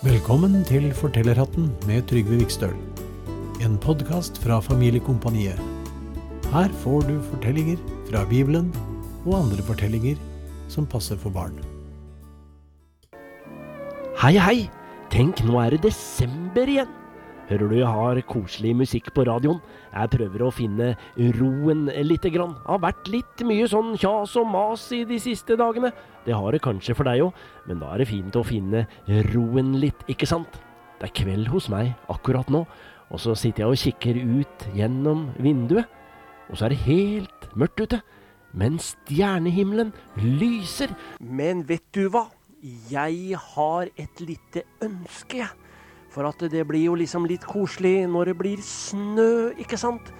Velkommen til Fortellerhatten med Trygve Vikstøl. En podkast fra Familiekompaniet. Her får du fortellinger fra Bibelen og andre fortellinger som passer for barn. Hei, hei! Tenk, nå er det desember igjen! Hører du jeg har koselig musikk på radioen? Jeg prøver å finne roen lite grann. Det Har vært litt mye sånn kjas og mas i de siste dagene. Det har det kanskje for deg òg, men da er det fint å finne roen litt, ikke sant? Det er kveld hos meg akkurat nå, og så sitter jeg og kikker ut gjennom vinduet, og så er det helt mørkt ute. Men stjernehimmelen lyser. Men vet du hva? Jeg har et lite ønske, jeg. For at det blir jo liksom litt koselig når det blir snø, ikke sant?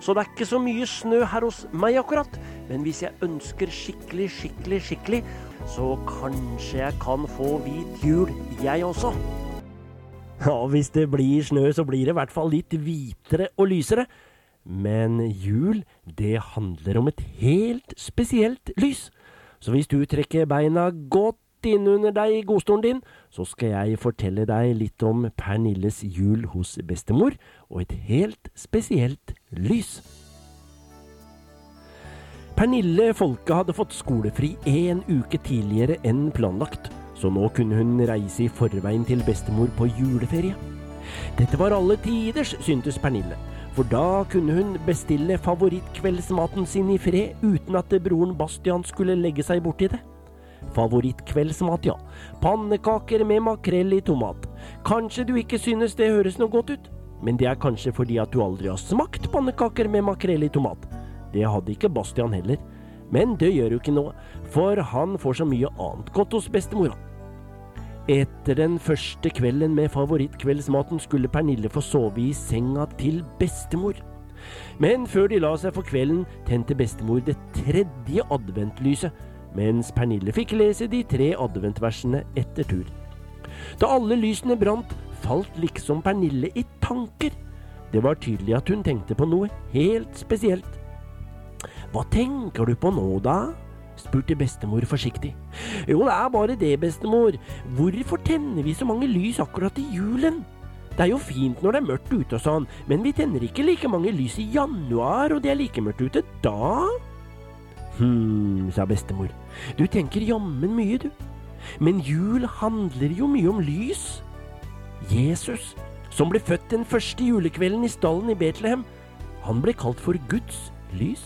Så det er ikke så mye snø her hos meg akkurat. Men hvis jeg ønsker skikkelig, skikkelig, skikkelig, så kanskje jeg kan få hvit jul, jeg også. Ja, hvis det blir snø, så blir det i hvert fall litt hvitere og lysere. Men jul, det handler om et helt spesielt lys. Så hvis du trekker beina godt innunder deg i godstolen din, så skal jeg fortelle deg litt om Pernilles jul hos bestemor, og et helt spesielt lys. Pernille Folke hadde fått skolefri en uke tidligere enn planlagt, så nå kunne hun reise i forveien til bestemor på juleferie. Dette var alle tiders, syntes Pernille, for da kunne hun bestille favorittkveldsmaten sin i fred uten at broren Bastian skulle legge seg borti det. Favorittkveldsmat, ja. Pannekaker med makrell i tomat. Kanskje du ikke synes det høres noe godt ut, men det er kanskje fordi at du aldri har smakt pannekaker med makrell i tomat. Det hadde ikke Bastian heller. Men det gjør jo ikke noe, for han får så mye annet godt hos bestemora. Etter den første kvelden med favorittkveldsmaten skulle Pernille få sove i senga til bestemor. Men før de la seg for kvelden, tente bestemor det tredje adventlyset, mens Pernille fikk lese de tre adventversene etter tur. Da alle lysene brant, falt liksom Pernille i tanker. Det var tydelig at hun tenkte på noe helt spesielt. Hva tenker du på nå, da? spurte bestemor forsiktig. Jo, det er bare det, bestemor. Hvorfor tenner vi så mange lys akkurat i julen? Det er jo fint når det er mørkt ute og sånn, men vi tenner ikke like mange lys i januar, og det er like mørkt ute da? Hm, sa bestemor. Du tenker jammen mye, du. Men jul handler jo mye om lys. Jesus, som ble født den første julekvelden i stallen i Betlehem, han ble kalt for Guds lys.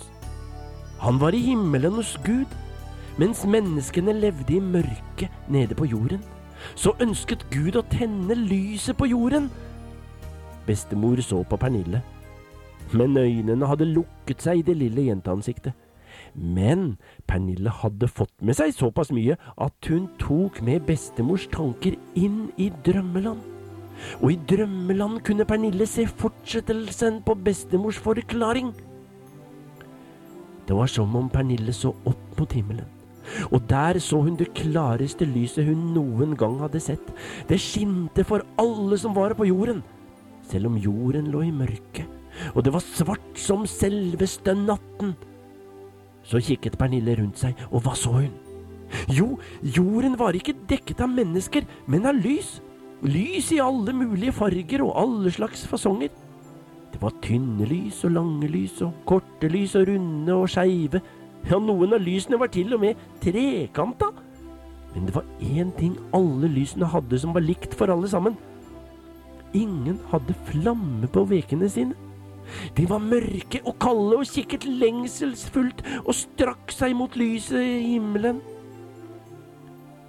Han var i himmelen hos Gud, mens menneskene levde i mørket nede på jorden. Så ønsket Gud å tenne lyset på jorden. Bestemor så på Pernille, men øynene hadde lukket seg i det lille jenteansiktet. Men Pernille hadde fått med seg såpass mye at hun tok med bestemors tanker inn i drømmeland. Og i drømmeland kunne Pernille se fortsettelsen på bestemors forklaring. Det var som om Pernille så opp mot himmelen. Og der så hun det klareste lyset hun noen gang hadde sett. Det skinte for alle som var på jorden, selv om jorden lå i mørke, og det var svart som selveste natten. Så kikket Pernille rundt seg, og hva så hun? Jo, jorden var ikke dekket av mennesker, men av lys. Lys i alle mulige farger og alle slags fasonger. Det var tynne lys og lange lys og korte lys og runde og skeive. Ja, noen av lysene var til og med trekanta. Men det var én ting alle lysene hadde som var likt for alle sammen. Ingen hadde flamme på vekene sine. De var mørke og kalde og kikket lengselsfullt og strakk seg mot lyset i himmelen.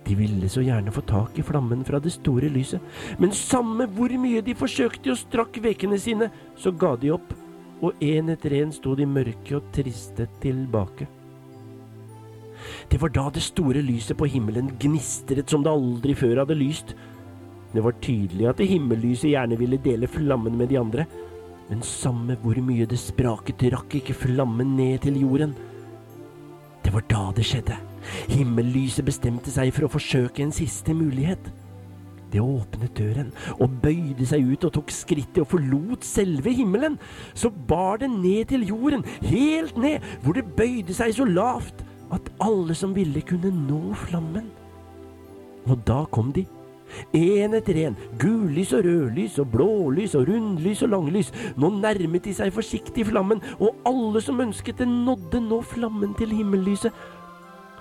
De ville så gjerne få tak i flammen fra det store lyset, men samme hvor mye de forsøkte og strakk vekene sine, så ga de opp, og en etter en sto de mørke og triste tilbake. Det var da det store lyset på himmelen gnistret som det aldri før hadde lyst. Det var tydelig at det himmellyset gjerne ville dele flammen med de andre, men samme hvor mye det spraket, rakk ikke flammen ned til jorden. Det var da det skjedde. Himmellyset bestemte seg for å forsøke en siste mulighet. Det åpnet døren og bøyde seg ut og tok skrittet og forlot selve himmelen. Så bar det ned til jorden, helt ned, hvor det bøyde seg så lavt at alle som ville kunne nå flammen. Og da kom de, En etter en, gullys og rødlys og blålys og rundlys og langlys. Nå nærmet de seg forsiktig flammen, og alle som ønsket det, nådde nå flammen til himmellyset.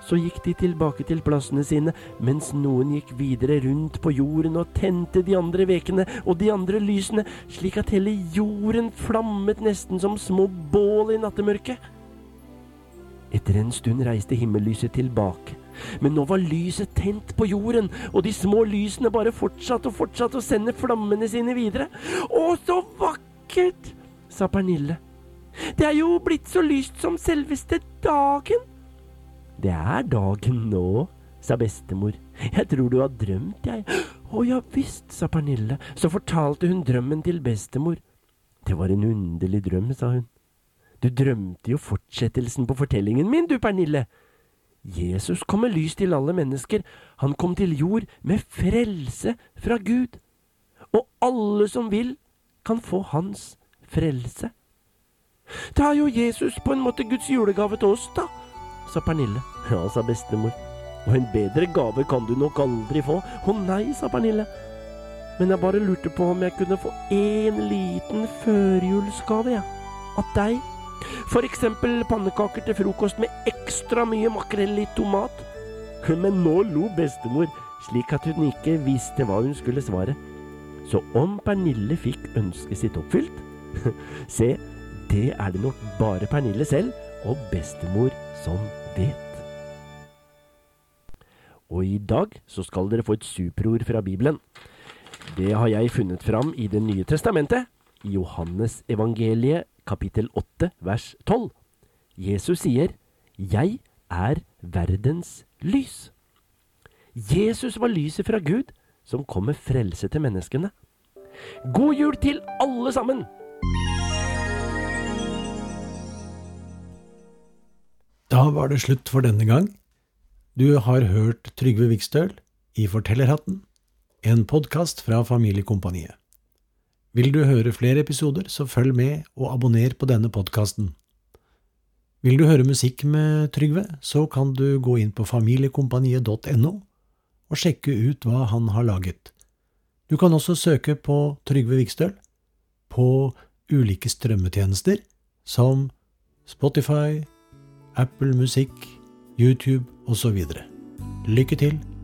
Så gikk de tilbake til plassene sine, mens noen gikk videre rundt på jorden og tente de andre vekene og de andre lysene, slik at hele jorden flammet nesten som små bål i nattemørket. Etter en stund reiste himmellyset tilbake men nå var lyset tent på jorden, og de små lysene bare fortsatte og fortsatte å sende flammene sine videre. Å, så vakkert, sa Pernille. Det er jo blitt så lyst som selveste dagen. Det er dagen nå, sa bestemor. Jeg tror du har drømt, jeg. Å ja visst, sa Pernille. Så fortalte hun drømmen til bestemor. Det var en underlig drøm, sa hun. Du drømte jo fortsettelsen på fortellingen min, du, Pernille. Jesus kom med lys til alle mennesker. Han kom til jord med frelse fra Gud. Og alle som vil, kan få hans frelse. Det er jo Jesus på en måte Guds julegave til oss, da, sa Pernille. Ja, sa bestemor. Og en bedre gave kan du nok aldri få. Å nei, sa Pernille. Men jeg bare lurte på om jeg kunne få en liten førjulsgave, jeg. Ja. Av deg. Eksempel pannekaker til frokost med ekstra mye makrell i tomat. Men nå lo bestemor, slik at hun ikke visste hva hun skulle svare. Så om Pernille fikk ønsket sitt oppfylt Se, det er det nok bare Pernille selv og bestemor som vet. Og i dag så skal dere få et superord fra Bibelen. Det har jeg funnet fram i Det nye testamentet, i Johannes evangeliet kapittel 8 vers 12. Jesus sier, Jeg er verdens lys. Jesus var lyset fra Gud som kom med frelse til menneskene. God jul til alle sammen! Da var det slutt for denne gang. Du har hørt Trygve Vikstøl i Fortellerhatten, en podkast fra Familiekompaniet. Vil du høre flere episoder, så følg med og abonner på denne podkasten. Vil du høre musikk med Trygve, så kan du gå inn på familiekompaniet.no og sjekke ut hva han har laget. Du kan også søke på Trygve Vikstøl på ulike strømmetjenester som Spotify, Apple Musikk, YouTube osv. Lykke til!